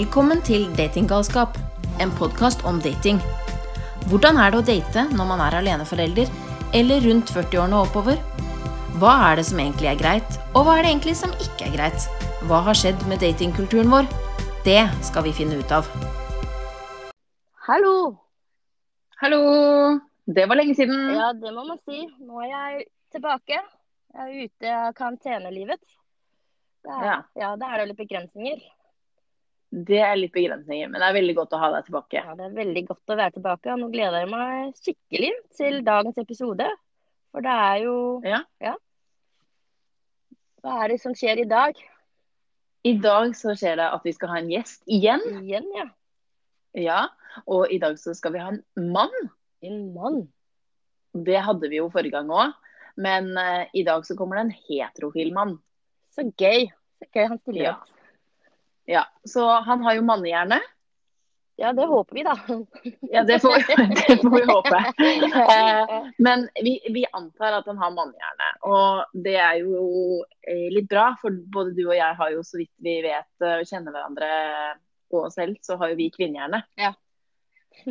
Velkommen til Datinggalskap, en podkast om dating. Hvordan er det å date når man er aleneforelder, eller rundt 40-årene og oppover? Hva er det som egentlig er greit, og hva er det egentlig som ikke er greit? Hva har skjedd med datingkulturen vår? Det skal vi finne ut av. Hallo! Hallo! Det var lenge siden. Ja, det må man si. Nå er jeg tilbake. Jeg er ute av karantenelivet. Det er, Ja. ja, det er da litt begrensninger. Det er litt begrensninger, men det er veldig godt å ha deg tilbake. Ja, det er veldig godt å være tilbake. og Nå gleder jeg meg skikkelig til dagens episode. For det er jo Ja. Hva er det som skjer i dag? I dag så skjer det at vi skal ha en gjest igjen. Igjen, ja. Ja, og i dag så skal vi ha en mann. En mann. Det hadde vi jo forrige gang òg, men uh, i dag så kommer det en heterofil mann. Så gøy. Så gøy han stiller Ja. opp. Ja, Så han har jo mannehjerne. Ja, det håper vi, da. Ja, det får, det får vi håpe. Eh, Men vi, vi antar at han har mannehjerne. Og det er jo eh, litt bra, for både du og jeg har jo så vidt vi vet eh, og kjenner hverandre og oss selv, så har jo vi kvinnehjerne. Ja.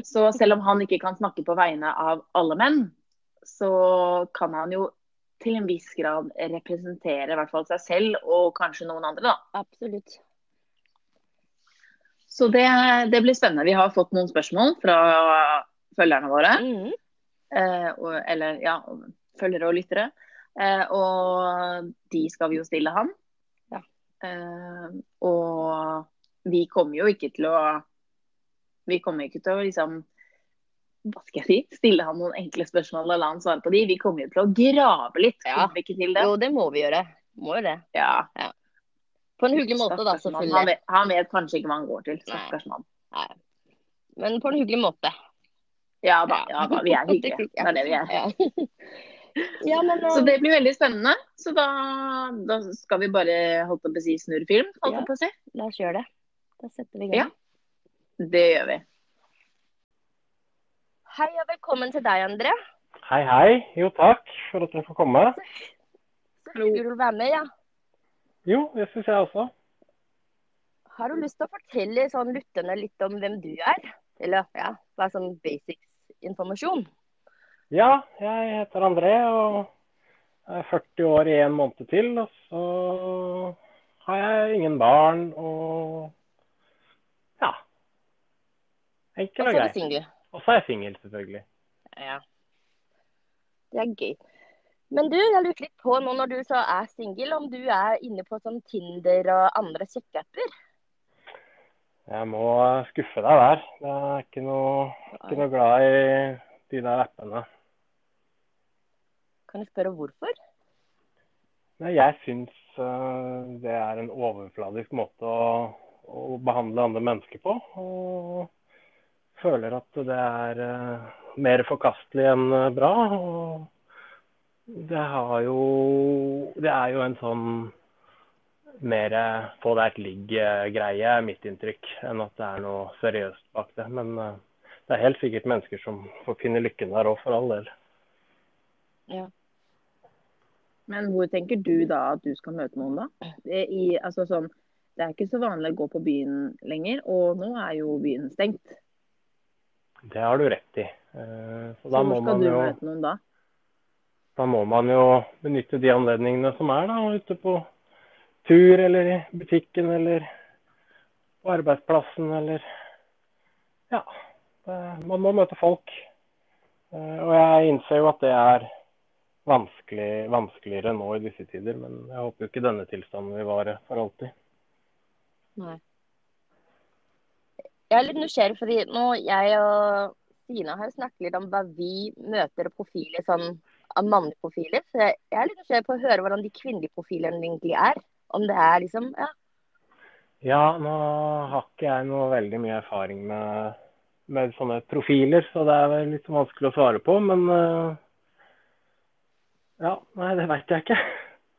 Så selv om han ikke kan snakke på vegne av alle menn, så kan han jo til en viss grad representere i hvert fall seg selv og kanskje noen andre, da. Absolutt. Så det, det blir spennende. Vi har fått noen spørsmål fra følgerne våre. Mm. Eh, og, eller ja, følgere og lyttere. Eh, og de skal vi jo stille han. Ja. Eh, og vi kommer jo ikke til å Vi kommer ikke til å liksom hva skal jeg si, stille han noen enkle spørsmål og la han svare på de. Vi kommer jo til å grave litt. Ja. Jo, det må vi gjøre. Må jo det. Ja. Ja. På en hyggelig måte, da, selvfølgelig. Han vet, han vet kanskje ikke hva han går til. Stakkars mann. Men på en hyggelig måte. Ja da, ja da, vi er hyggelige. Det er det vi er. Ja, men Så eh, det blir veldig spennende. Så da, da skal vi bare holdt på å si snurre film, holdt Ja. på å si. la oss gjøre det. Da setter vi i gang. Ja. Det gjør vi. Hei og velkommen til deg, André. Hei, hei. Jo, takk for at jeg får komme. Så hyggelig du vil være med. ja. Jo, det syns jeg også. Har du lyst til å fortelle sånn lytterne litt om hvem du er? Eller ja, bare sånn basics informasjon. Ja, jeg heter André og er 40 år i en måned til. Og så har jeg ingen barn og ja. Enkel og grei. Og så er jeg singel, selvfølgelig. Ja. Det er gøy. Men du, jeg lurte litt på nå når du så er singel, om du er inne på sånn Tinder og andre sjekkeapper? Jeg må skuffe deg der. Jeg er ikke noe, ikke noe glad i de der appene. Kan du spørre hvorfor? Nei, Jeg syns eh, det er en overfladisk måte å, å behandle andre mennesker på. Og føler at det er eh, mer forkastelig enn eh, bra. Og det har jo Det er jo en sånn mer eh, få deg et ligg-greie, er mitt inntrykk, enn at det er noe seriøst bak det. Men eh, det er helt sikkert mennesker som får finne lykken der òg, for all del. Ja. Men hvor tenker du da at du skal møte noen, da? Det, i, altså sånn, det er ikke så vanlig å gå på byen lenger, og nå er jo byen stengt. Det har du rett i. Så Så Så hvor må skal man du jo møte noen da? Da må man jo benytte de anledningene som er da, ute på tur eller i butikken eller på arbeidsplassen eller Ja. Det, man må møte folk. Eh, Og jeg innser jo at det er vanskelig, vanskeligere nå i disse tider, men jeg håper jo ikke denne tilstanden vil vare for alltid. Nei. Jeg er litt nysgjerrig, fordi nå jeg og Stina har snakket litt om hva vi møter og profiler, sånn av mannlige. Så jeg jeg er litt nysgjerrig på å høre hvordan de kvinnelige profilene egentlig er. Om det er liksom Ja. Ja, nå har ikke jeg noe veldig mye erfaring med, med sånne profiler, så det er vel litt vanskelig å svare på. Men eh, ja, nei, det veit jeg ikke.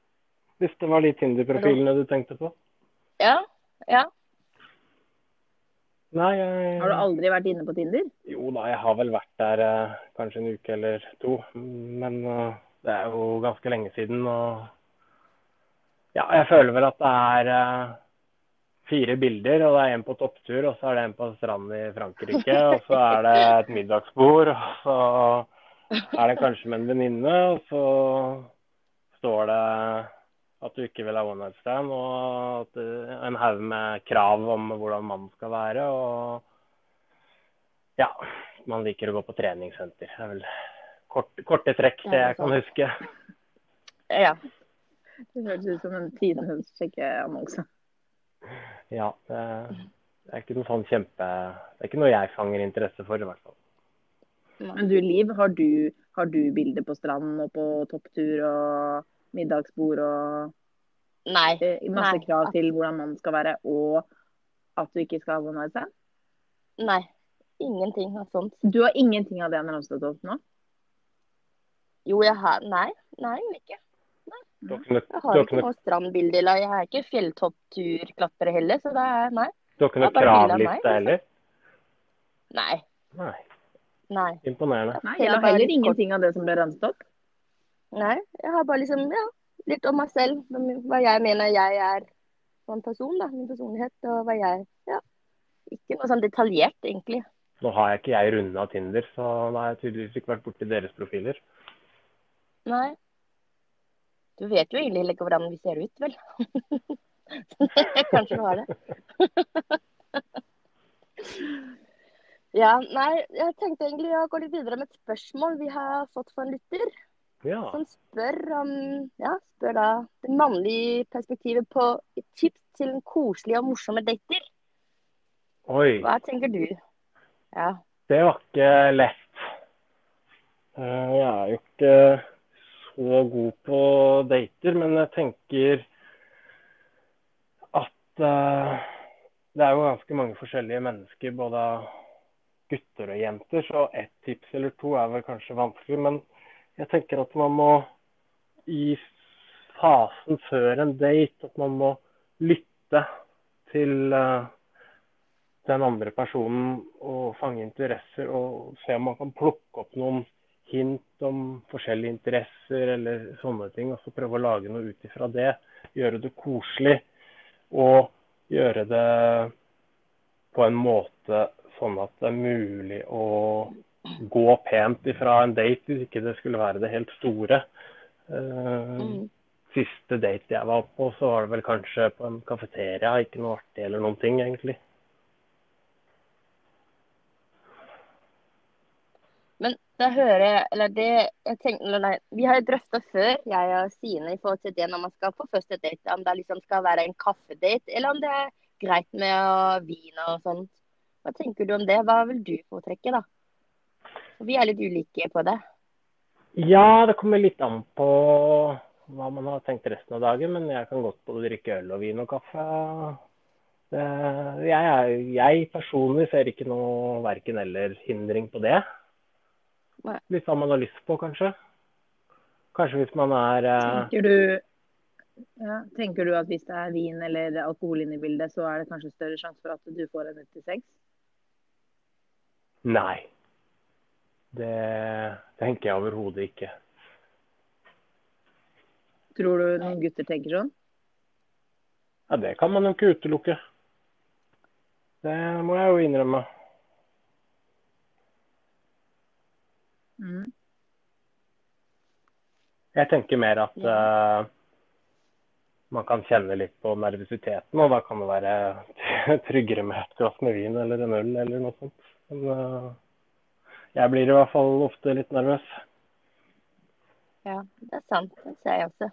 Hvis det var de Tinder-profilene du tenkte på. Ja. ja. Nei, jeg Har du aldri vært inne på Tinder? Jo da, jeg har vel vært der eh, kanskje en uke eller to. Men uh, det er jo ganske lenge siden. Og ja, jeg føler vel at det er uh, fire bilder, og det er en på topptur, og så er det en på stranden i Frankrike, og så er det et middagsbord, og så er det kanskje med en venninne, og så står det at du ikke vil ha one night stand, og at det, en haug med krav om hvordan mannen skal være. Og ja, man liker å gå på treningssenter. Det er vel kort, korte trekk, det jeg kan huske. Ja. Det høres ut som en tidenes sjekkeannonse. Ja, det, det er ikke noe sånn kjempe Det er ikke noe jeg fanger interesse for, i hvert fall. Men du Liv, har du, har du bilder på stranden og på topptur og middagsbord og Nei. eh, masse Nei. krav til hvordan man skal være, og at du ikke skal ha one night stand? Nei. Ingenting av sånt. Du har ingenting av det når du har stått opp nå? Jo, jeg har Nei. Nei, ikke. Nei. Jeg har har ikke noe, strandbilde, jeg er ikke fjelltoppturklatrer heller, så det er nei. du har ikke noe kravliste liksom. heller? Nei. Nei. Nei. Imponerende. Nei, jeg har heller ingenting av det som ble ramset opp. Nei. Jeg har bare liksom, ja, litt om meg selv. Hva jeg mener jeg er som person, da. Min personlighet og hva jeg Ja. Ikke noe sånn detaljert, egentlig. Nå har jeg ikke jeg runda Tinder, så da har jeg tydeligvis ikke vært borti deres profiler. Nei. Du vet jo egentlig ikke hvordan vi ser ut, vel? Kanskje du har det. Ja, nei, jeg tenkte egentlig å gå litt videre med et spørsmål vi har fått fra en lytter. Ja. Som spør om Ja, spør da det mannlige perspektivet på et tips til en koselig og morsomme dater. Oi, Hva tenker du? Ja. det var ikke lett. Eh, Jeg er jo ikke så god på dater, men jeg tenker at eh, det er jo ganske mange forskjellige mennesker, både gutter og jenter, så ett tips eller to er vel kanskje vanskelig. Men jeg tenker at man må i fasen før en date, at man må lytte til eh, den andre personen og fange interesser og se om man kan plukke opp noen hint om forskjellige interesser eller sånne ting, og så prøve å lage noe ut ifra det. Gjøre det koselig og gjøre det på en måte sånn at det er mulig å gå pent ifra en date, hvis ikke det skulle være det helt store. Uh, Mm. Siste date jeg var på, så var det vel kanskje på en kafeteria. Ikke noe artig eller noen ting, egentlig. Men da hører jeg Eller det jeg tenker, eller nei, Vi har jo drøfta før, jeg og Stine, i forhold til det når man skal på første date. Om det liksom skal være en kaffedate, eller om det er greit med å- vin og sånt. Hva tenker du om det? Hva vil du foretrekke, da? Vi er litt ulike på det. Ja, det kommer litt an på hva man har tenkt resten av dagen, men jeg kan godt både drikke øl og vin og kaffe. Det, jeg, er- jeg personlig ser ikke noe verken eller hindring på det. Nei. Litt hva man har lyst på, kanskje. Kanskje hvis man er eh, Tenker du, ja, tenker du at hvis det er vin eller alkohol inne i bildet, så er det kanskje større sjanse for at du får en etter sex? Nei. Det tenker jeg overhodet ikke. Tror du noen gutter tenker sånn? Ja, det kan man jo ikke utelukke. Det må jeg jo innrømme. Mm. Jeg tenker mer at eh, man kan kjenne litt på nervøsiteten, og da kan det være tryggere med et glass med vin eller en øl eller noe sånt. Men eh, jeg blir i hvert fall ofte litt nervøs. Ja, det er sant. Det ser jeg også.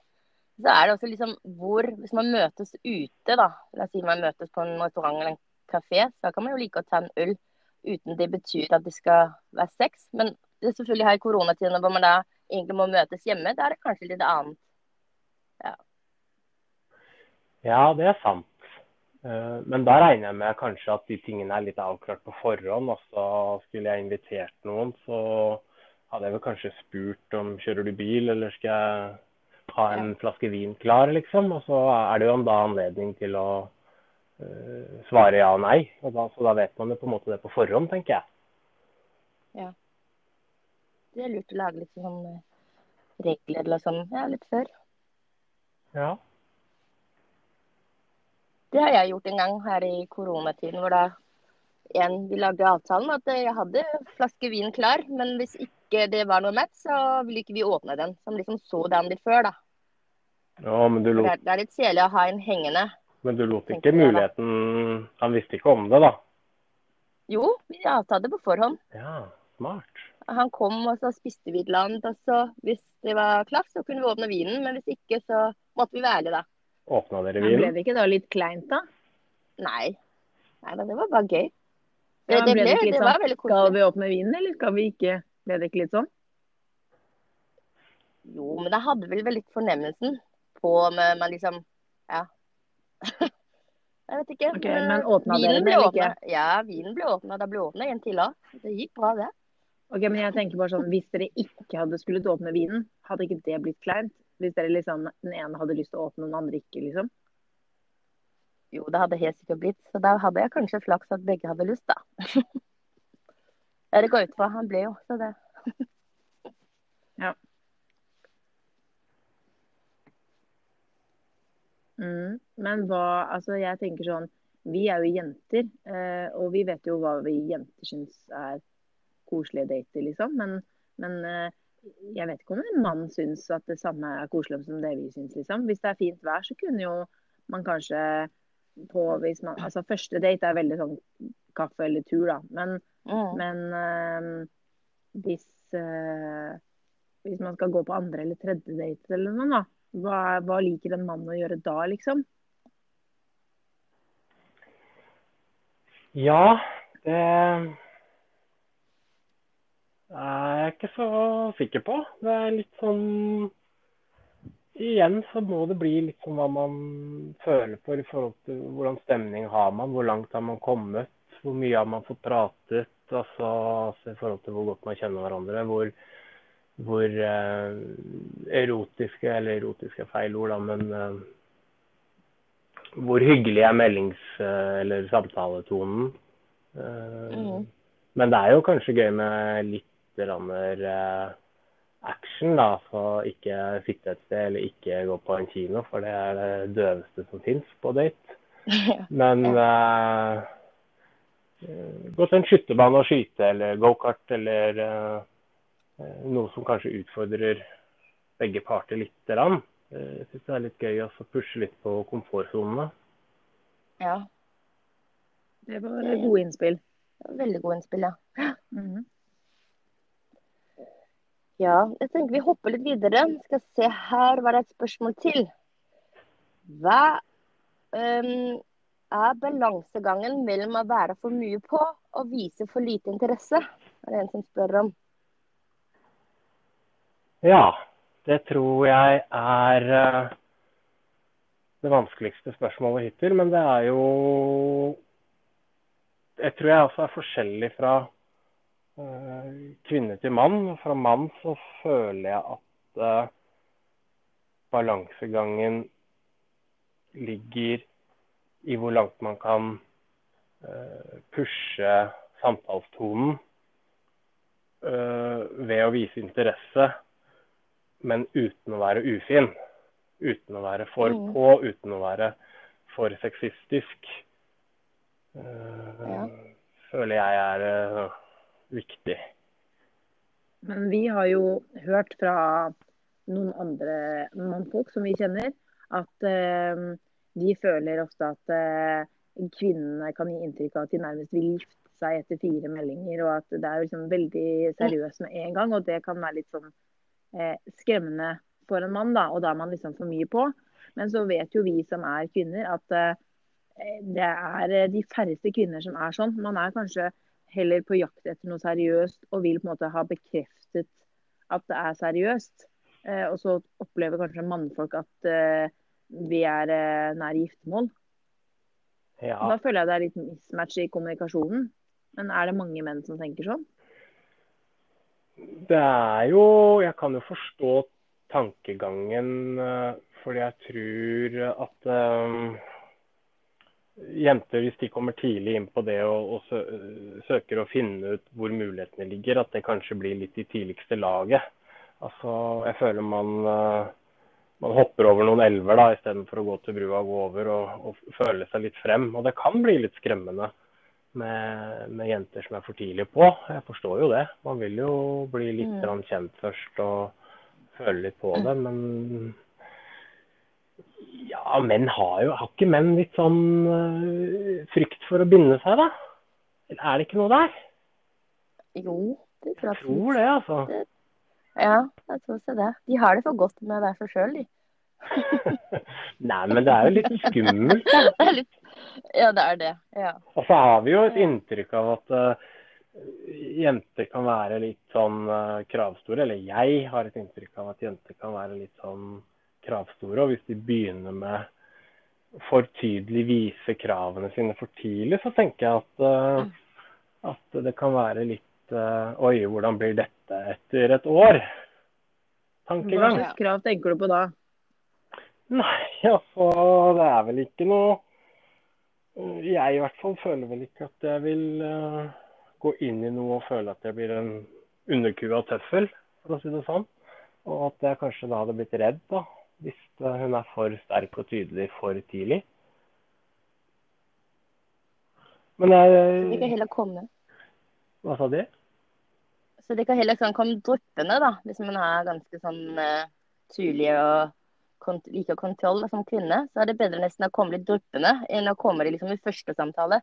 Så er det også liksom hvor Hvis man møtes ute, da. La oss si man møtes på en restaurant eller en kafé, så kan man jo like å ta en øl uten det betyr at det skal være sex. Men det er selvfølgelig her i koronatiden hvor man da egentlig må møtes hjemme, da er det kanskje litt annet. Ja, det er sant. Eh, Men da regner jeg med kanskje at de tingene er litt avklart på forhånd. Altså, skulle jeg invitert noen, så hadde jeg vel kanskje spurt om kjører du bil, eller skal jeg ha en flaske vin klar, liksom. Og så er det jo da anledning til å uh, svare ja og nei. Og da, så da vet man jo på en måte det på forhånd, tenker jeg. Ja. Det er lurt å lage litt sånn eh, regler eller sånn ja, litt før. Ja. Det har jeg gjort en gang her i koronatiden, hvor da en, vi lagde avtalen at jeg hadde flaske vin klar, men hvis ikke det var noe mett, så ville ikke vi åpne den. Som liksom så den litt før, da. Ja, men du lot, Det er, litt kjedelig å ha en hengende. men du lot ikke ikke jeg muligheten Han visste ikke om det, da? Jo, vi avtalte på forhånd. Ja, smart. Han kom, og så spiste vi et eller annet. Og så, hvis det var klart, så kunne vi åpne vinen. Men hvis ikke, så måtte vi være ærlige, da. Åpna dere Men ble det ikke da litt kleint, da? Nei. Nei da, det var bare gøy. Det, Ja, det, ble ble, det litt det sånn, var veldig Skal vi åpne vinen, eller skal vi ikke? Ble det ikke litt sånn? Jo, men det hadde vel vel litt fornemmelsen på med man liksom Ja. Jeg vet ikke. Ok, men åpna vinen dere den eller ikke? Ja, vinen ble åpna. Det ble åpna en til òg. Det gikk bra, det. Ok, men jeg tenker bare sånn, Hvis dere ikke hadde skulle åpne vinen, hadde ikke det blitt kleint? Hvis dere liksom, den ene hadde lyst til å åpne, den andre ikke, liksom? Jo, det hadde helt sikkert blitt. Så da hadde jeg kanskje flaks at begge hadde lyst, da. Ja, det går ut fra. Han ble jo, så det. Mm. Men hva Altså, jeg tenker sånn Vi er jo jenter, eh, og vi vet jo hva vi jenter syns er koselige dater, liksom. Men, men eh, jeg vet ikke om en mann syns at det samme er koselig som det vi syns, liksom. Hvis det er fint vær, så kunne jo man kanskje på hvis man Altså, første date er veldig sånn kaffe eller tur, da. Men, Mm. men eh, hvis eh, hvis man skal gå på andre eller tredje date eller noe, da. Hva, hva liker en mann å gjøre da, liksom? Ja, det er jeg ikke så sikker på. Det er litt sånn Igjen så må det bli litt sånn hva man føler for i forhold til hvordan stemning har man, hvor langt har man kommet, hvor mye har man fått pratet. Altså, altså i forhold til hvor godt man kjenner hverandre. Hvor, hvor eh, erotiske, eller erotiske er feil ord, da, men eh, hvor hyggelig er meldings- eh, eller samtaletonen. Eh, Mm. Men det er jo kanskje gøy med litt action, da. Så ikke sitte et sted eller ikke gå på en kino, for det er det døveste som fins på date. Men eh, eh, gå til en skytterbane og skyte, eller gokart, eller eh, eh, noe som kanskje utfordrer begge parter lite grann. Eh, Jeg syns det er litt gøy å så pushe litt på komfortsonene. Ja. Det var gode innspill. Veldig god innspill, ja. Mhm. Ja, jeg tenker vi hopper litt videre. Skal se, her var det et spørsmål til. Hva um, er balansegangen mellom å være for mye på og vise for lite interesse? Det Er det en som spør om. Ja, det tror jeg er eh, det vanskeligste spørsmålet hittil. Men det er jo Jeg tror jeg også er forskjellig fra kvinne til mann. Fra mann så føler jeg at eh, balansegangen ligger i hvor langt man kan eh, pushe samtalstonen eh, ved å vise interesse men uten å være ufin. Uten å være for Mm. på, uten å være for sexistisk. Eh, Ja. Føler jeg er eh, viktig. Men vi har jo hørt fra noen andre mannfolk som vi kjenner, at eh, de føler ofte at eh, kvinnene kan gi inntrykk av at de nærmest vil gifte seg etter fire meldinger, og at det er liksom veldig seriøst med en gang. Og det kan være litt sånn eh, skremmende for en mann, da, og da er man liksom for mye på. Men så vet jo vi som er kvinner, at det er de færreste kvinner som er sånn. Man er kanskje heller på jakt etter noe seriøst og vil på en måte ha bekreftet at det er seriøst. Eh, og så opplever kanskje mannfolk at eh, vi er eh, nær giftermål. Ja. Da føler jeg det er litt mismatch i kommunikasjonen. Men er det mange menn som tenker sånn? Det er jo Jeg kan jo forstå tankegangen, eh, fordi jeg tror at eh, jenter, hvis de kommer tidlig inn på det og, og sø søker å finne ut hvor mulighetene ligger, at det kanskje blir litt i tidligste laget. Altså, jeg føler man eh, man hopper over noen elver da, istedenfor å gå til brua og gå over og, og, føle seg litt frem. Og det kan bli litt skremmende med, med, jenter som er for tidlig på. Jeg forstår jo det. Man vil jo bli litt mm. kjent først og føle litt på det. Men ja, menn har jo Har ikke menn litt sånn uh, frykt for å binde seg, da? Eller er det ikke noe der? Jo, det tror jeg. Jeg tror det, altså. Det ja, jeg tror også det. De har det for godt med å være for sjøl, de. Nei, men det er jo litt skummelt, da. Det litt... Ja, det er det. ja. Og så har vi jo et inntrykk av at uh, jenter kan være litt sånn uh, kravstore. Eller jeg har et inntrykk av at jenter kan være litt sånn kravstore. Og hvis de begynner med for tydelig vise kravene sine for tidlig, så tenker jeg at, uh, at det kan være litt Oi, hvordan blir dette? dette etter et år. Tankegang. Hva slags krav tenker du på da? Nei, altså det er vel ikke noe Jeg i hvert fall føler vel ikke at jeg vil uh, gå inn i noe og føle at jeg blir en underkua tøffel, for å si det sånn. Og at jeg kanskje da hadde blitt redd, da, hvis hun er for sterk og tydelig for tidlig. Men jeg Det kan heller komme. Hva sa de? Så det kan heller sånn komme dryppende, da, hvis man er ganske sånn uh, tydelig og kont liker kontroll som kvinne. Så er det bedre nesten å komme litt dryppende enn å komme det liksom i første samtale.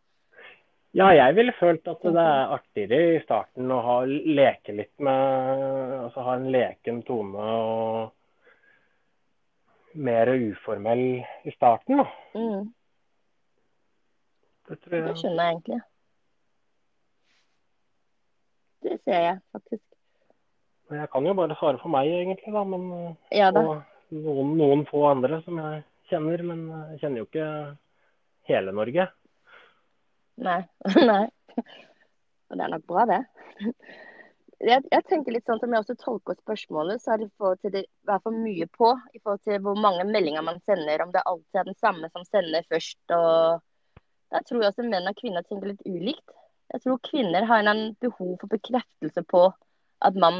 Ja, jeg ville følt at det er artigere i starten å ha, leke litt med Altså ha en leken tone og mer uformell i starten, da. Mm. Det, tror jeg... det skjønner jeg egentlig. Det ser jeg faktisk. Jeg kan jo bare svare for meg, egentlig, da. Men, ja, da. Og noen, noen, få andre som jeg kjenner. Men jeg kjenner jo ikke hele Norge. Nei. Nei. Og det er nok bra, det. Jeg, jeg, tenker litt sånn som jeg også tolker spørsmålet, så er det forhold til det være for mye på. I forhold til hvor mange meldinger man sender, om det alltid er den samme som sender først. og Der tror jeg også menn og kvinner tenker litt ulikt. Jeg tror kvinner har en behov for bekreftelse på at man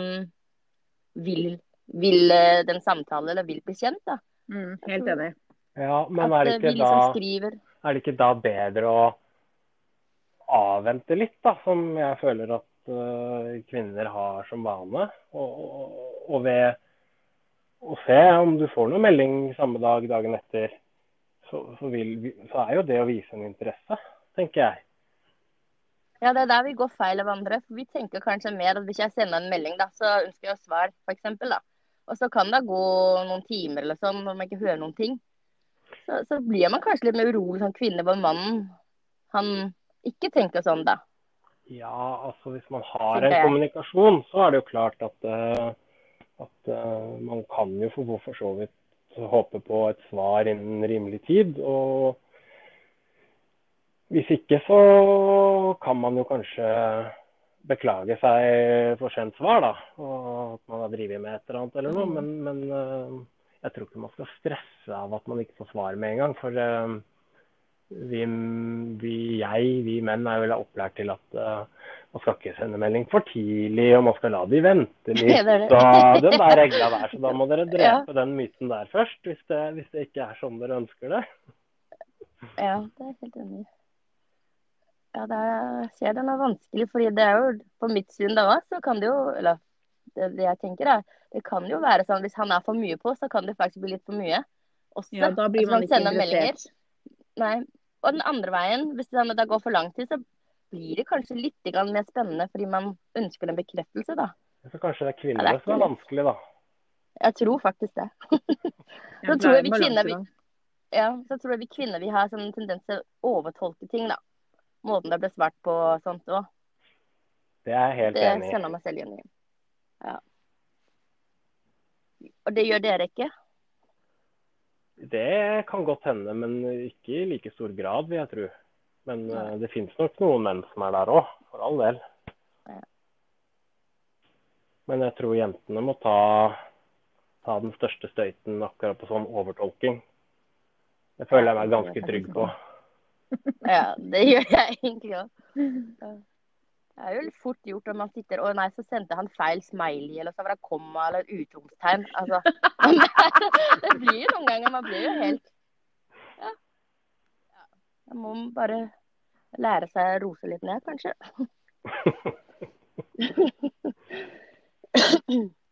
vil, vil eh, den samtalen eller vil bli kjent. Da. Mm, helt enig. Ja, men er det, ikke liksom da, er det ikke da bedre å avvente litt, da, som jeg føler at kvinner har som vane? Og, og, og, ved å se om du får noen melding samme dag, dagen etter, så, så, vil, så er jo det å vise en interesse, tenker jeg. Ja, det er der vi går feil av andre. For vi tenker kanskje mer at hvis jeg sender en melding, da, så ønsker jeg å svare, f.eks. Og så kan det gå noen timer eller sånn når man ikke hører noen ting. Så, så blir man kanskje litt mer urolig som kvinne hvor mannen han ikke tenker sånn, da. Ja, altså hvis man har en kommunikasjon, så er det jo klart at, uh, at uh, man kan jo for, så vidt håpe på et svar innen rimelig tid. og hvis ikke så kan man jo kanskje beklage seg for sent svar, da. Og at man har drevet med et eller annet eller noe. Men, men eh, jeg tror ikke man skal stresse av at man ikke får svar med en gang. For vi, vi, jeg, vi menn er vel opplært til at uh, man skal ikke sende melding for tidlig, og man skal la de vente litt. det det. Og den der regla der. Så da må dere drepe ja. den myten der først, hvis det, hvis det ikke er sånn dere ønsker det. Ja, det er helt enig ja, det er, ser den er vanskelig, fordi det er jo på mitt syn da òg, så kan det jo Eller det, det, jeg tenker er Det kan jo være sånn hvis han er for mye på, så kan det faktisk bli litt for mye. Også, ja, da blir man ikke interessert. Nei. Og den andre veien, hvis det, det går for lang tid, så blir det kanskje litt mer spennende fordi man ønsker en bekreftelse, da. Så kanskje det er kvinnene ja, som er vanskelig, da? Jeg tror faktisk det. så, tror jeg vi kvinner, vi, ja, så tror jeg vi kvinner vi har sånn tendens til å overtolke ting, da måten det ble svart på sånt òg. Det er jeg helt enig i. Det kjenner meg selv igjen i. Ja. Og det gjør dere ikke? Det kan godt hende, men ikke i like stor grad, vil jeg tro. Men ja. uh, det finnes nok noen menn som er der òg, for all del. Ja. Men jeg tror jentene må ta, ta, den største støyten akkurat på sånn overtolking. Det føler jeg meg ganske trygg på. Ja, det gjør jeg egentlig òg. Det er jo fort gjort når man sitter Å nei, så sendte han feil smiley, eller så var det komma eller utropstegn. Altså. det blir jo noen ganger Man blir jo helt Ja. ja. Man må bare lære seg å rose litt ned, kanskje.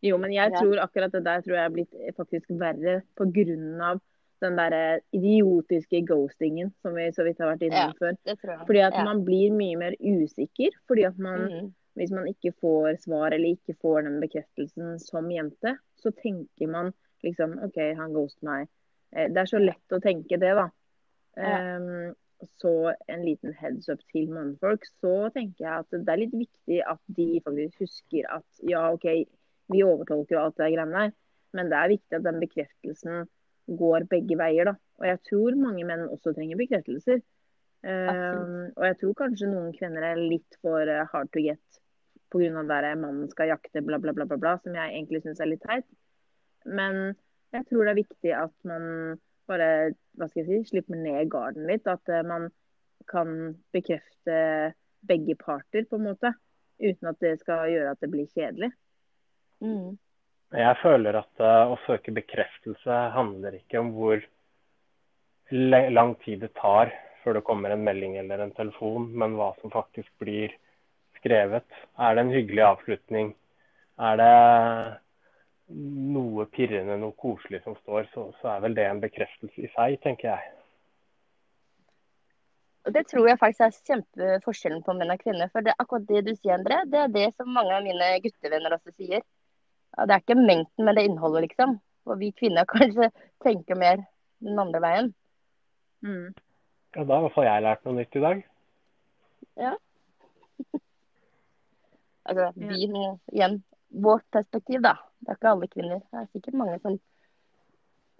Jo, men jeg tror akkurat det der tror jeg er blitt faktisk verre på grunn av den der idiotiske ghostingen som vi så vidt har vært innom Ja. før. Fordi at ja. man blir mye mer usikker. Fordi at man, Mhm. hvis man ikke får svar eller ikke får den bekreftelsen som jente, så tenker man liksom OK, han ghoster meg. Eh, Det er så lett å tenke det, da. Ja. Um, så en liten heads up til mannfolk, så tenker jeg at det er litt viktig at de faktisk husker at ja, OK, vi overtolker alt det greiene der, men det er viktig at den bekreftelsen går begge veier, da. Og jeg tror mange menn også trenger bekreftelser. Uh, og jeg tror kanskje noen kvinner er litt for eh, hard to get pga. der mannen skal jakte, bla, bla, bla, bla, bla, som jeg egentlig syns er litt teit. Men jeg tror det er viktig at man bare hva skal jeg si, slipper ned garden litt. At eh, man kan bekrefte begge parter, på en måte. Uten at det skal gjøre at det blir kjedelig. Mhm. Jeg føler at eh, å søke bekreftelse handler ikke om hvor lang tid det tar før det kommer en melding eller en telefon, men hva som faktisk blir skrevet. Er det en hyggelig avslutning? Er det noe pirrende, noe koselig som står, så, så er vel det en bekreftelse i seg, tenker jeg. Det tror jeg faktisk er kjempeforskjellen på menn og kvinner. For det, akkurat det du sier, André, det er det som mange av mine guttevenner også sier. Ja, det er ikke mengden, men det innholdet, liksom. Og vi kvinner kanskje tenker mer den andre veien. Mm. Ja, da har i hvert fall jeg lært noe nytt i dag. Ja. Altså, vi nå, igjen, vårt perspektiv, da. Det er ikke alle kvinner. Det er sikkert mange som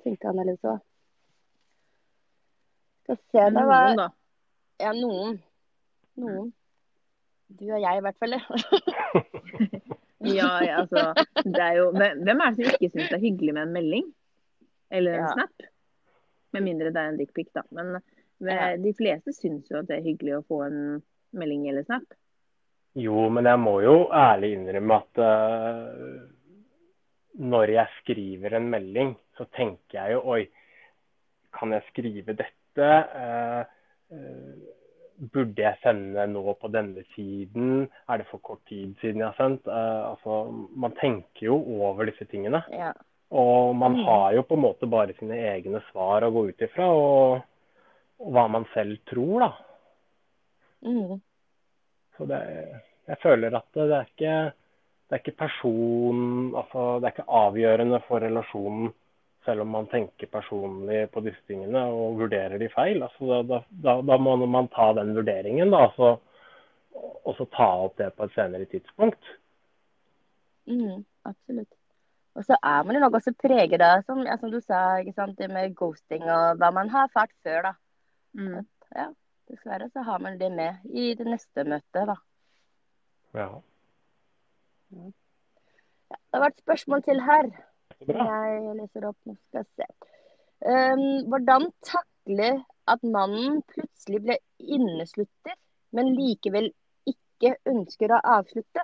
tenker annerledes òg. Skal se, det var Noen, da. Ja, noen. Noen. Du og jeg, i hvert fall. Ja, ja, altså, det er jo, hvem er det som ikke syns det er hyggelig med en melding? Eller en Ja. snap? Med mindre det er en dickpic, da. Men med, Ja. de fleste syns jo at det er hyggelig å få en melding eller snap. Jo, men jeg må jo ærlig innrømme at uh, når jeg skriver en melding, så tenker jeg jo oi, kan jeg skrive dette? Uh, eh, burde jeg sende nå på denne tiden? Er det for kort tid siden jeg har sendt? Uh, altså, man tenker jo over disse tingene. Ja. Og man Mm. har jo på en måte bare sine egne svar å gå ut ifra, og, og hva man selv tror, da. Mm. Så det, jeg føler at det er ikke det er ikke person altså det er ikke avgjørende for relasjonen selv om man tenker personlig på disse tingene og vurderer de feil. Altså, da, da, da, må man ta den vurderingen da, så, og så ta opp det på et senere tidspunkt. Mm. Absolutt. Og så er man jo nok også preget av, som, ja, som du sa, ikke sant, det med ghosting og hva man har erfart før, da. Mm. Ja, dessverre så har man det med i det neste møtet, da. Ja, Det har vært spørsmål til her. Jeg leser opp, nå skal jeg se. Um, hvordan takle at mannen plutselig ble inneslutter, men likevel ikke ønsker å avslutte?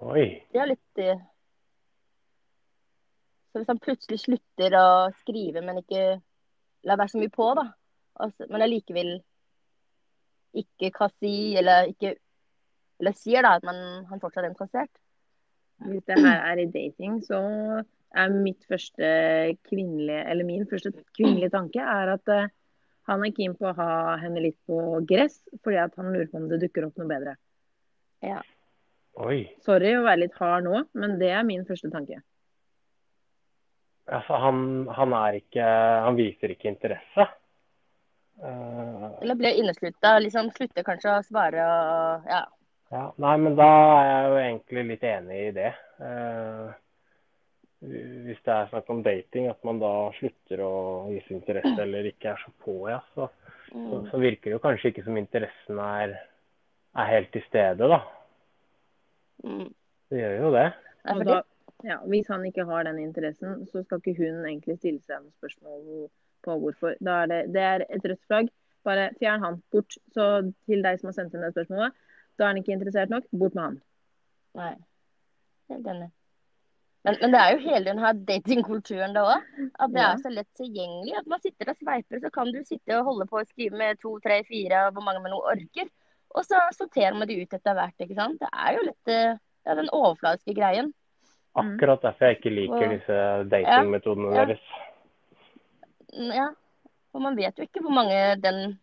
Oi. Det er litt eh, Så hvis han plutselig slutter å skrive, men ikke lar være så mye på, da, altså, men allikevel ikke hva si, eller ikke Eller sier da at man, han fortsatt er interessert? Hvis det her er i dating, så er mitt første kvinnelige, eller min første kvinnelige tanke er at eh, han er keen på å ha henne litt på gress, fordi at han lurer på om det dukker opp noe bedre. Ja. Oi. Sorry å være litt hard nå, men det er min første tanke. Altså, han, han er ikke Han viser ikke interesse. Uh... Eller blir inneslutta, liksom slutter kanskje å svare og ja. Ja, nei, men da er jeg jo egentlig litt enig i det. Eh, hvis det er snakk om dating, at man da slutter å vise interesse eller ikke er så på, ja, så, så, Mm. så virker det jo kanskje ikke som interessen er, er helt til stede, da. Mm. Det gjør jo det. Og da, ja, hvis han ikke har den interessen, så skal ikke hun egentlig stille seg noen spørsmål på hvorfor. Da er det, det er et rødt flagg. Bare fjern han. Bort. Så til deg som har sendt inn det spørsmålet, da er han ikke interessert nok. Bort med han. Nei. Helt enig. Men, men, det er jo hele den her datingkulturen da òg. At det Ja. er så lett tilgjengelig. At man sitter og sveiper, så kan du sitte og holde på og skrive med to, tre, fire, hvor mange man nå orker. Og så sorterer man de ut etter hvert, ikke sant. Det er jo litt eh, ja, den overfladiske greien. Akkurat derfor jeg ikke liker Og- disse datingmetodene Ja. deres. Mm, Ja. For man vet jo ikke hvor mange den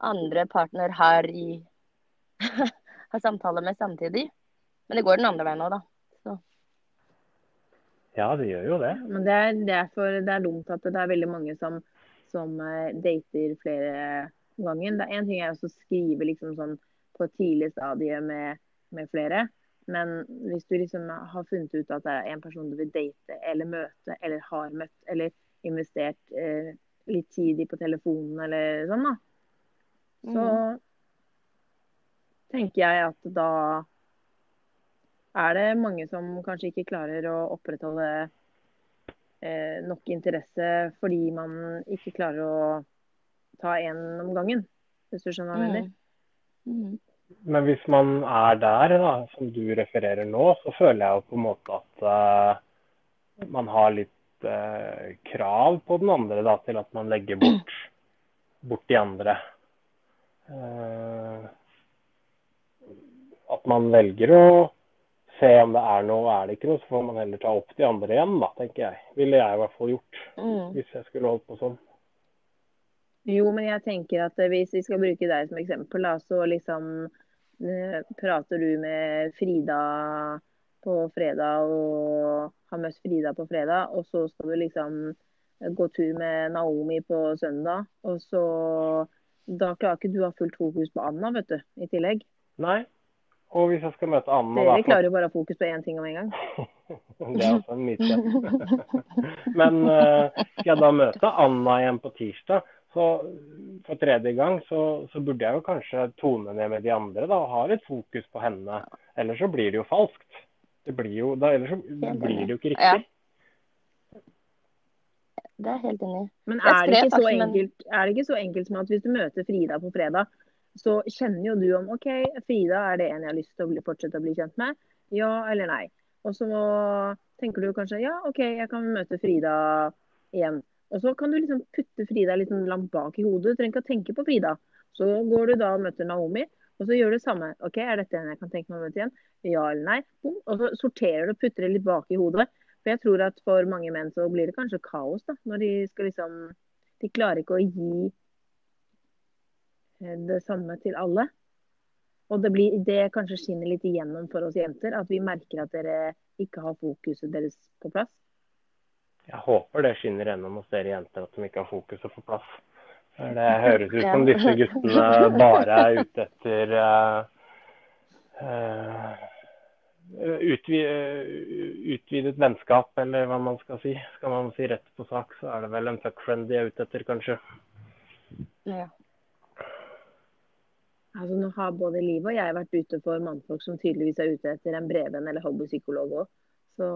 andre partner har i har samtaler med samtidig. Men det går den andre veien òg, da. Ja, det gjør jo det. Men det er for, det er dumt at det er veldig mange som, som eh, dater flere ganger. Det er en ting er å skrive liksom sånn på et tidlig stadie med, med flere. Men hvis du liksom har funnet ut at det er en person du vil date eller møte, eller har møtt, eller investert eh, litt tid i på telefonen eller sånn, da, så tenker jeg at da er det mange som kanskje ikke klarer å opprettholde eh, nok interesse fordi man ikke klarer å ta en om gangen, hvis du skjønner hva jeg mener. Mm. Men hvis man er der, da, som du refererer nå, så føler jeg jo på en måte at uh, man har litt uh, krav på den andre da, til at man legger bort, bort de andre. Eh, at man velger å se om det er noe, er det ikke noe, så får man heller ta opp de andre igjen, da, tenker jeg. Ville jeg i hvert fall gjort Mm. hvis jeg skulle holdt på sånn. Jo, men jeg tenker at eh, hvis vi skal bruke deg som eksempel, da, så liksom eh, prater du med Frida på fredag og har møtt Frida på fredag, og så skal du liksom gå tur med Naomi på søndag, og så Da klarer ikke du å ha fullt fokus på Anna, vet du, i tillegg. Nei. Og hvis jeg skal møte Anna da, Dere klarer jo bare å ha fokus på én ting om en gang. Det er også en myte. Men uh, skal jeg da møte Anna igjen på tirsdag, så for tredje gang, så, så burde jeg jo kanskje tone ned med de andre da, og ha litt fokus på henne. Ellers så blir det jo falskt. Det blir jo, da, ellers så blir det jo ikke Ja. riktig. Det er helt enig. Men er det, ikke så enkelt, er det ikke så enkelt som at hvis du møter Frida på fredag, så kjenner jo du om OK, Frida er det en jeg har lyst til å bli, fortsette å bli kjent med. Ja eller nei. Og så tenker du kanskje ja, OK, jeg kan møte Frida igjen. Og så kan du liksom putte Frida litt sånn langt bak i hodet. Du trenger ikke å tenke på Frida. Så går du da og møter Naomi, og så gjør du det samme. OK, er dette en jeg kan tenke meg å møte igjen? Ja eller nei? Og så sorterer du og putter det litt bak i hodet. For jeg tror at for mange menn så blir det kanskje kaos da, når de skal liksom De klarer ikke å gi det samme til alle. Og det, blir, det kanskje skinner litt igjennom for oss jenter, at vi merker at dere ikke har fokuset deres på plass. Jeg håper det skinner gjennom hos dere jenter at de ikke har fokuset på plass. Det høres ut som disse guttene bare er ute etter uh, eh, utvi, eh, utvidet vennskap, eller hva man skal si. Skal man si rett på sak, så er det vel en fuckfriend de er ute etter, kanskje. Ja. Altså Nå har både Liv og jeg vært ute for mannfolk som tydeligvis er ute etter en brevvenn eller hobbypsykolog òg. Så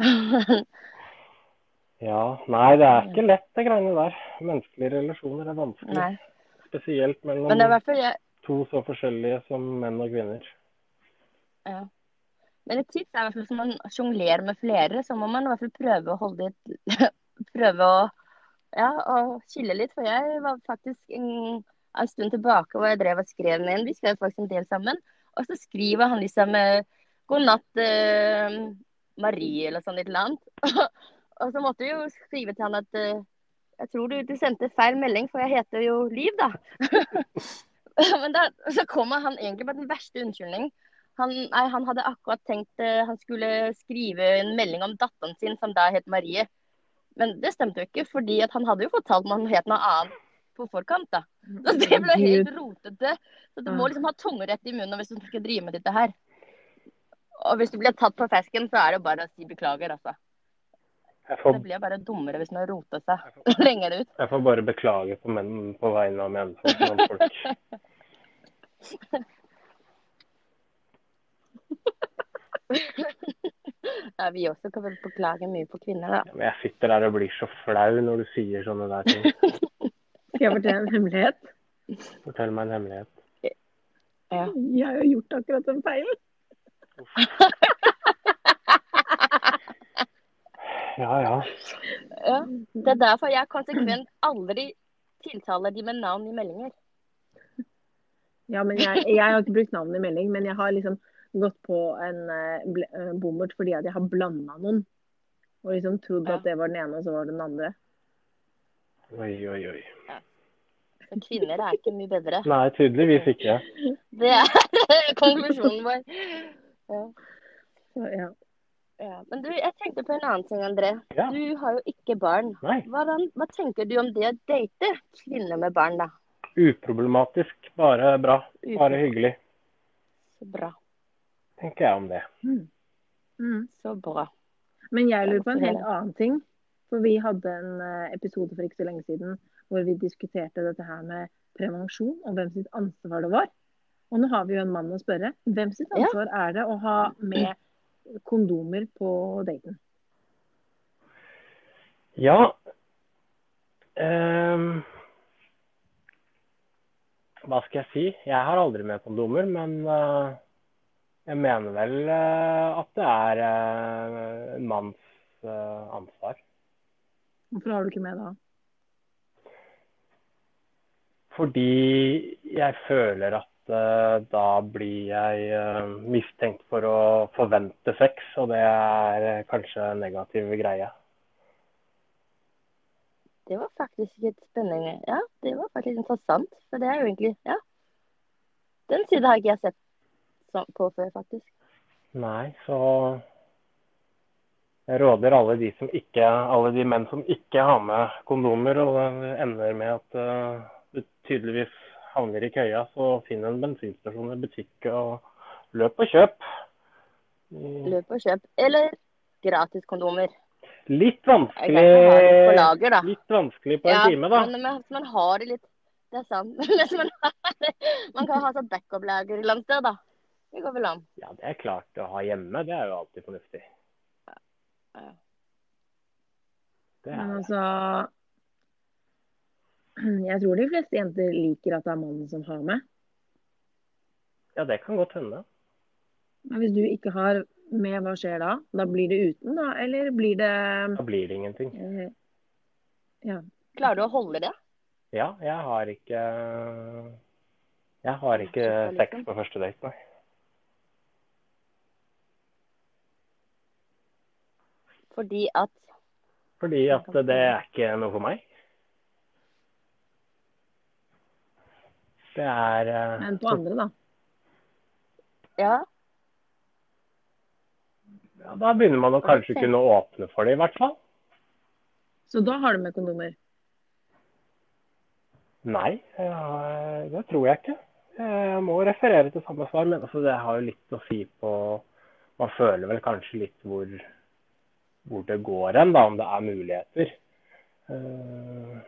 Ja, nei, det er ikke lett det greiene der. Menneskelige relasjoner er vanskelig. Nei. Spesielt mellom er jeg, to så forskjellige som menn og kvinner. ja. Men et tips er i hvert fall hvis man sjonglerer med flere, så må man i hvert fall prøve å holde et Prøve å ja, og skille litt. For jeg var faktisk en, en stund tilbake hvor jeg drev og skrev den inn. Vi skrev faktisk en del sammen. Og så skriver han liksom eh, 'God natt, eh, Marie', eller sånn et eller annet. og så måtte vi jo skrive til han at eh, jeg tror du, du sendte feil melding, for jeg heter jo Liv, da. Men da, så kommer han egentlig med den verste unnskyldning. Han, nei, han hadde akkurat tenkt uh, han skulle skrive en melding om datteren sin, som da het Marie. Men det stemte jo ikke, fordi at han hadde jo fortalt meg han het noe annet på forkant. da. Så det ble helt rotete. Så du må liksom ha tunga rett i munnen hvis du skal drive med dette her. Og hvis du blir tatt på fesken, så er det bare å si beklager, altså. Jeg får, Det blir bare dummere hvis man roter seg lenger ut. jeg får bare beklage på, menn, på vegne av mennfolk. mannfolk. Ja, vi også kan vel beklage mye på kvinner, da. Ja, men jeg sitter der og blir så flau når du sier sånne der ting. Skal jeg fortelle en hemmelighet? Fortell meg en hemmelighet. Ja. Jeg har jo gjort akkurat den feilen. Ja, ja. Ja. Det er derfor jeg konsekvent aldri tiltaler de med navn i meldinger. Ja, men jeg, jeg har ikke brukt navn i melding, men jeg har liksom gått på en uh, eh, bommert fordi at jeg har blanda noen. Og liksom trodd Ja. at det var den ene, og så var det den andre. Oi, oi, oi. Ja. kvinner er ikke mye bedre. Nei, tydeligvis ikke. Det er konklusjonen vår. Ja. Så, ja. Ja. Men du, jeg tenkte på en annen ting, André. Ja. Du har jo ikke barn. Hva, hva tenker du om det å date kvinner med barn, da? Uproblematisk. Bare bra. Bare hyggelig. Så bra. Tenker jeg om det. Mm. Så bra. Men jeg lurer på en helt annen ting. For vi hadde en eh, episode for ikke så lenge siden hvor vi diskuterte dette her med prevensjon og hvem sitt ansvar det var. Og nå har vi jo en mann å spørre. Hvem sitt Ja. ansvar er det å ha med kondomer på daten? Ja. um, hva skal jeg si? Jeg har aldri med kondomer, men eh, jeg mener vel eh, at det er eh, en manns eh, ansvar. Hvorfor har du ikke med det? Fordi jeg føler at da blir jeg mistenkt for å forvente sex, og det er kanskje en negativ greie. Det var faktisk et spennende Ja, det var faktisk interessant. For det er jo egentlig Ja. Den siden har ikke jeg sett på før, faktisk. Nei, så jeg råder alle de, som ikke, alle de menn som ikke har med kondomer, og det ender med at eh, du tydeligvis havner i køya, så finn en bensinstasjon eller butikk og løp og kjøp. Løp og kjøp. Eller. Litt kan ikke ha det på lager, da. litt vanskelig på en time, da. Men men man har det litt Det er sant. Mens man, har, man kan ha sånn backup-lager et eller annet sted, da. Det går vel an. Ja, det er klart å ha hjemme. Det er jo alltid fornuftig. Ja. Det Men er altså Jeg tror de fleste jenter liker at det er mannen som har med. Ja, det kan godt hende. Men hvis du ikke har med, hva skjer da? Da blir det uten, da? Eller blir det Da blir det ingenting. eh, Ja. Klarer du å holde det? Ja, jeg har ikke Jeg har ikke sex liksom. på første date, nei. Fordi at Fordi at det er ikke noe for meg. Det er uh, Men på andre, da? Ja, ja, Da begynner man å kanskje kunne åpne for det, i hvert fall. Så da har du med kondomer? Nei, ja, det tror jeg ikke. Jeg må referere til samme svar, men altså, det har jo litt å si på Man føler vel kanskje litt hvor, hvor det går hen, om det er muligheter. Uh,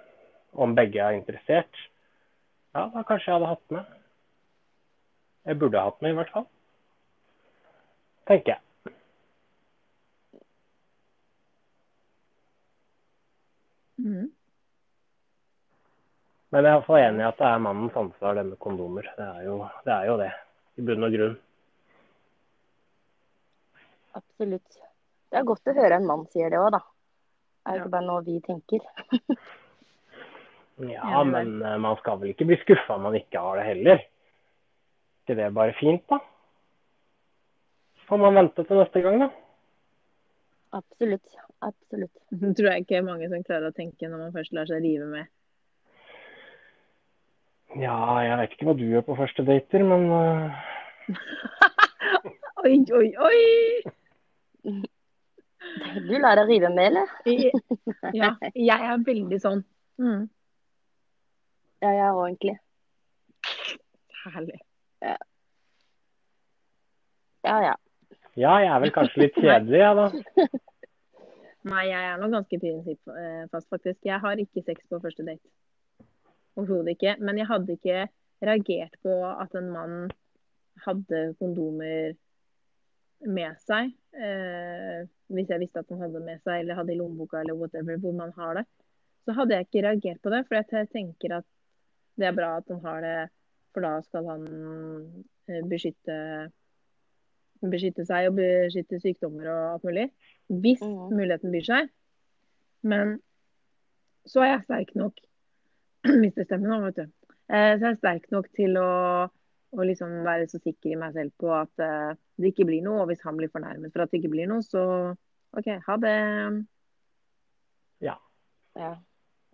om begge er interessert. Ja, da kanskje jeg hadde hatt med. Jeg burde hatt med, i hvert fall. Tenker jeg. Mm. Men jeg er iallfall enig i at det er mannens ansvar, det med kondomer. Det er jo det, er jo det i bunn og grunn. absolutt. Det er godt å høre en mann sier det òg, da. Det er jo Ja. ikke bare noe vi tenker. Ja, men eh, man skal vel ikke bli skuffa om man ikke har det heller. ikke det bare fint, da? Får man vente til neste gang, da? Absolutt. Absolutt. Det tror jeg ikke er mange som klarer å tenke når man først lar seg rive med. Ja, jeg vet ikke hva du gjør på første dater, men eh, Oi, oi, oi! Du lar deg rive med, eller? Ja, jeg er veldig sånn. Mm. Ja, jeg òg, egentlig. Herlig. Ja, ja. ja, jeg er vel kanskje litt kjedelig, jeg, da. Nei, jeg er nok ganske prinsippfast, faktisk. Jeg har ikke sex på første date. Overhodet ikke. Men jeg hadde ikke reagert på at en mann hadde kondomer med seg. Eh, hvis jeg visste at han hadde med seg, eller hadde i lommeboka, eller whatever, hvor man har det, så hadde jeg ikke reagert på det. For jeg tenker at det er bra at han har det, for da skal han eh, beskytte, beskytte seg og beskytte sykdommer og alt mulig. Hvis mm. muligheten byr seg. Men så er jeg sterk nok hvis det stemmer nå, vet du. Eh, Så er jeg sterk nok til å, å liksom være så sikker i meg selv på at uh, det ikke blir noe. Og hvis han blir fornærmet for at det ikke blir noe, så OK, ha det. Ja. Ja.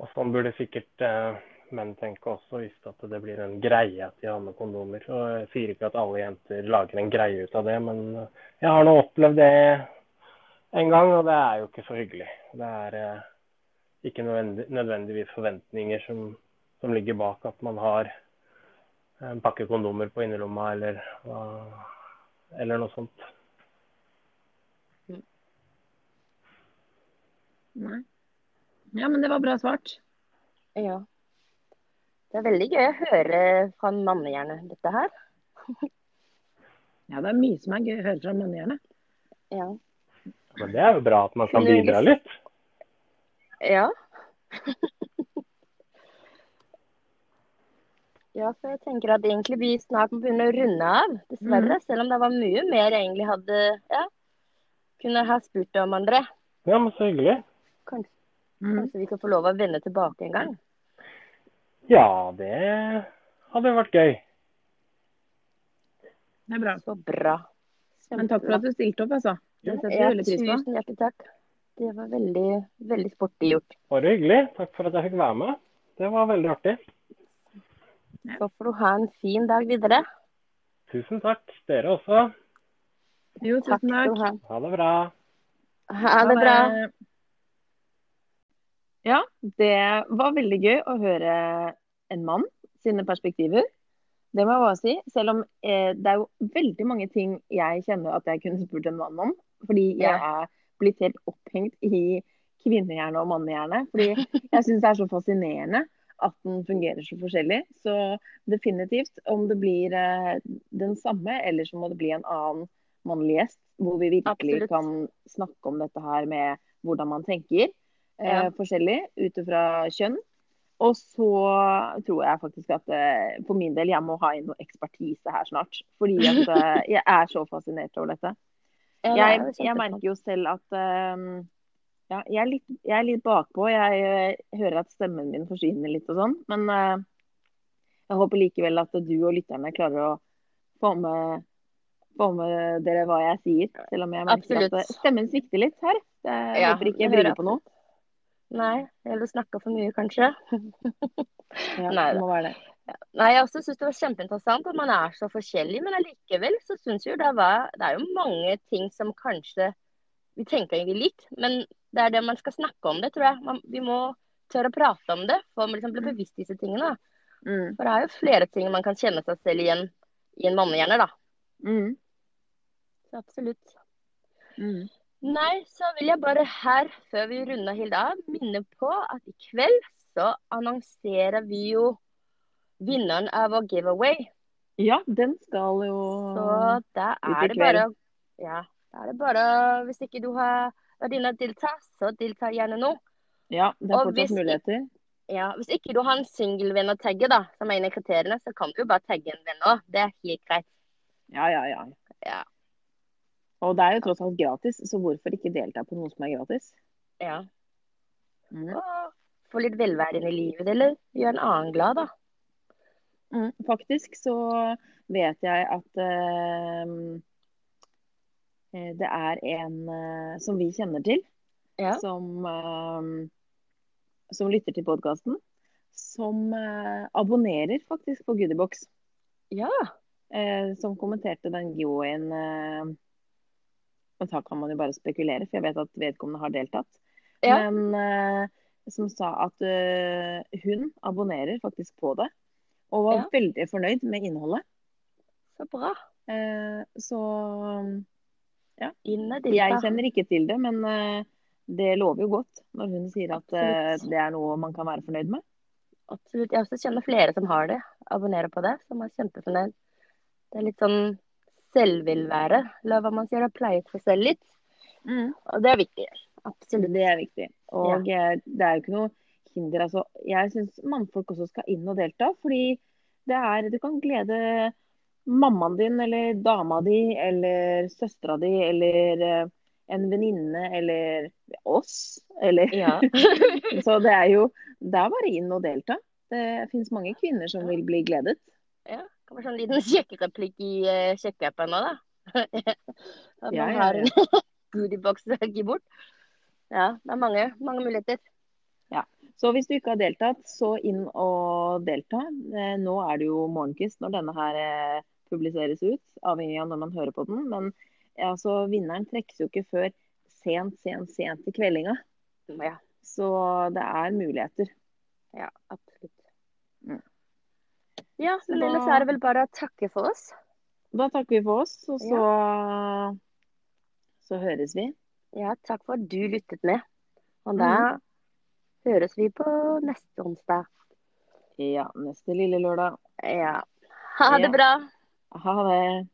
Og sånn burde sikkert uh, menn tenke også, hvis at det blir en greie at de har med kondomer. Og jeg sier ikke at alle jenter lager en greie ut av det, men eh, jeg har nå opplevd det en gang, og det er jo ikke så hyggelig. Det er uh, ikke nødvendigvis forventninger som, som ligger bak at man har en pakke kondomer på innerlomma eller, eller noe sånt. Nei. Ja, men det var bra svart. ja. Det er veldig gøy å høre fra mannehjernet, dette her. Ja, det er mye som er gøy å høre fra mannehjernet. Ja. Men det er jo bra at man kan bidra litt. Ja. Ja, for jeg tenker at egentlig vi snart må begynne å runde av, dessverre. Selv om det var mye mer jeg egentlig hadde ja, kunne ha spurt om, André. Ja, men så hyggelig. Kanskje, Mm. kanskje vi kan få lov å vende tilbake en gang. Ja, det hadde vært gøy. Det er bra. Så bra. Men takk for at du stilte opp, altså. Det setter vi Ja, veldig pris på. tusen hjertelig takk. Det var veldig, veldig sportig gjort. Bare hyggelig. Takk for at jeg fikk være med. Det var veldig artig. Så får du ha en fin dag videre. Tusen takk. Dere også. Jo, Takk tusen skal takk. ha. Det bra. Ha det bra. Ja, det var veldig gøy å høre en mann sine perspektiver. Det må jeg bare si. Selv om eh, det er jo veldig mange ting jeg kjenner at jeg kunne spurt en mann om. Fordi jeg er blitt helt opphengt i kvinnehjerne og mannehjerne. Fordi jeg syns det er så fascinerende at den fungerer så forskjellig. Så definitivt, om det blir eh, den samme, eller så må det bli en annen mannlig gjest, hvor vi virkelig Absolutt. kan snakke om dette her med hvordan man tenker eh, forskjellig ut ifra kjønn. Og så tror jeg faktisk at eh, for min del jeg må ha inn noe ekspertise her snart. Fordi at eh, jeg er så fascinert over dette. Ja, det Jeg, jeg merker jo selv at eh, ja, jeg, er litt, jeg er litt bakpå. Jeg jeg hører at stemmen min forsvinner litt og sånn. Men uh, jeg håper likevel at du og lytterne klarer å få med, få med dere hva jeg sier. Selv om jeg merker Absolutt. at eh, stemmen svikter litt her. Jeg Ja, håper ikke jeg bryr meg på noe. Nei, eller snakka for mye, kanskje. Ja, Nei det må være det. Nei, jeg også syns det var kjempeinteressant at man er så forskjellig, men allikevel så syns jo det var Det er jo mange ting som kanskje Vi tenker egentlig likt, men det er det man skal snakke om det, tror jeg. Man, vi må tørre å prate om det for å liksom bli bevisst disse tingene. Mm. For det er jo flere ting man kan kjenne seg selv igjen i en mannehjerne, da. Mm. Så absolutt. Mm. Nei, så vil jeg bare her, før vi runder helt av, minne på at i kveld så annonserer vi jo vinneren av vår giveaway. Ja, den skal jo Så da er det bare bare Ja, da er det bare Hvis ikke du har vært delta, så delta gjerne nå. Ja, det er fortsatt muligheter. Ja, Hvis ikke du har en singelvenn å tagge, da, som er en av kriteriene, så kan du jo bare tagge en venn òg. Det er helt greit. Ja, ja, ja. Ja. Og det er jo tross alt gratis, så hvorfor ikke delta på noe som er gratis? ja. Mm. Få litt velvære inn i livet, eller gjøre en annen glad, da. Mm. Faktisk så vet jeg at eh, det er en eh, som vi kjenner til, Ja. som, eh, som lytter til podkasten, som eh, abonnerer faktisk på Goodiebox. Ja. eh, som kommenterte den giveawayen. Eh, og da kan man jo bare spekulere, for jeg vet at vedkommende har deltatt. Ja. Men eh, som sa at eh, hun abonnerer faktisk på det, og var Ja. veldig fornøyd med innholdet. Så bra. Eh, så Og jeg kjenner ikke til det, men eh, det lover jo godt når hun sier at eh, Absolutt. det er noe man kan være fornøyd med. Absolutt. Jeg også kjenner flere som har det. Abonnerer på det, som er kjempefornøyd. Det er litt sånn selvvillvære. eller hva man sier. Det pleier seg selv litt. Mm. Og det er viktig. Absolutt. Det er viktig. Og ja. det er jo ikke noe hinder. Altså, jeg syns mannfolk også skal inn og delta, fordi det er Du kan glede mammaen din eller dama di eller søstera di eller eh, en venninne eller oss. Eller Ja. Så det er jo Det er bare inn og delta. Det finnes mange kvinner som vil bli gledet. ja. Kan være sånn liten sjekkereplikk i uh, sjekkeappen nå, da. At man Ja, ja, har en goodiebox å gi bort. Ja, det er mange, mange muligheter. Så hvis du ikke har deltatt, så inn og delta. Eh, Nå er det jo morgenkvist når denne her publiseres ut, avhengig av når man hører på den. Men ja, altså, vinneren trekkes jo ikke før sent, sent, sent i kveldinga. Ja, Så det er muligheter. ja absolutt. Mm. Ja, Så men da- ellers er det vel bare å takke for oss. Da takker vi for oss, og så, så høres vi. Ja, takk for at du lyttet med. Og da høres vi på neste onsdag. Ja, neste lille lørdag. Ja. Ha det Ja. bra. Ha det.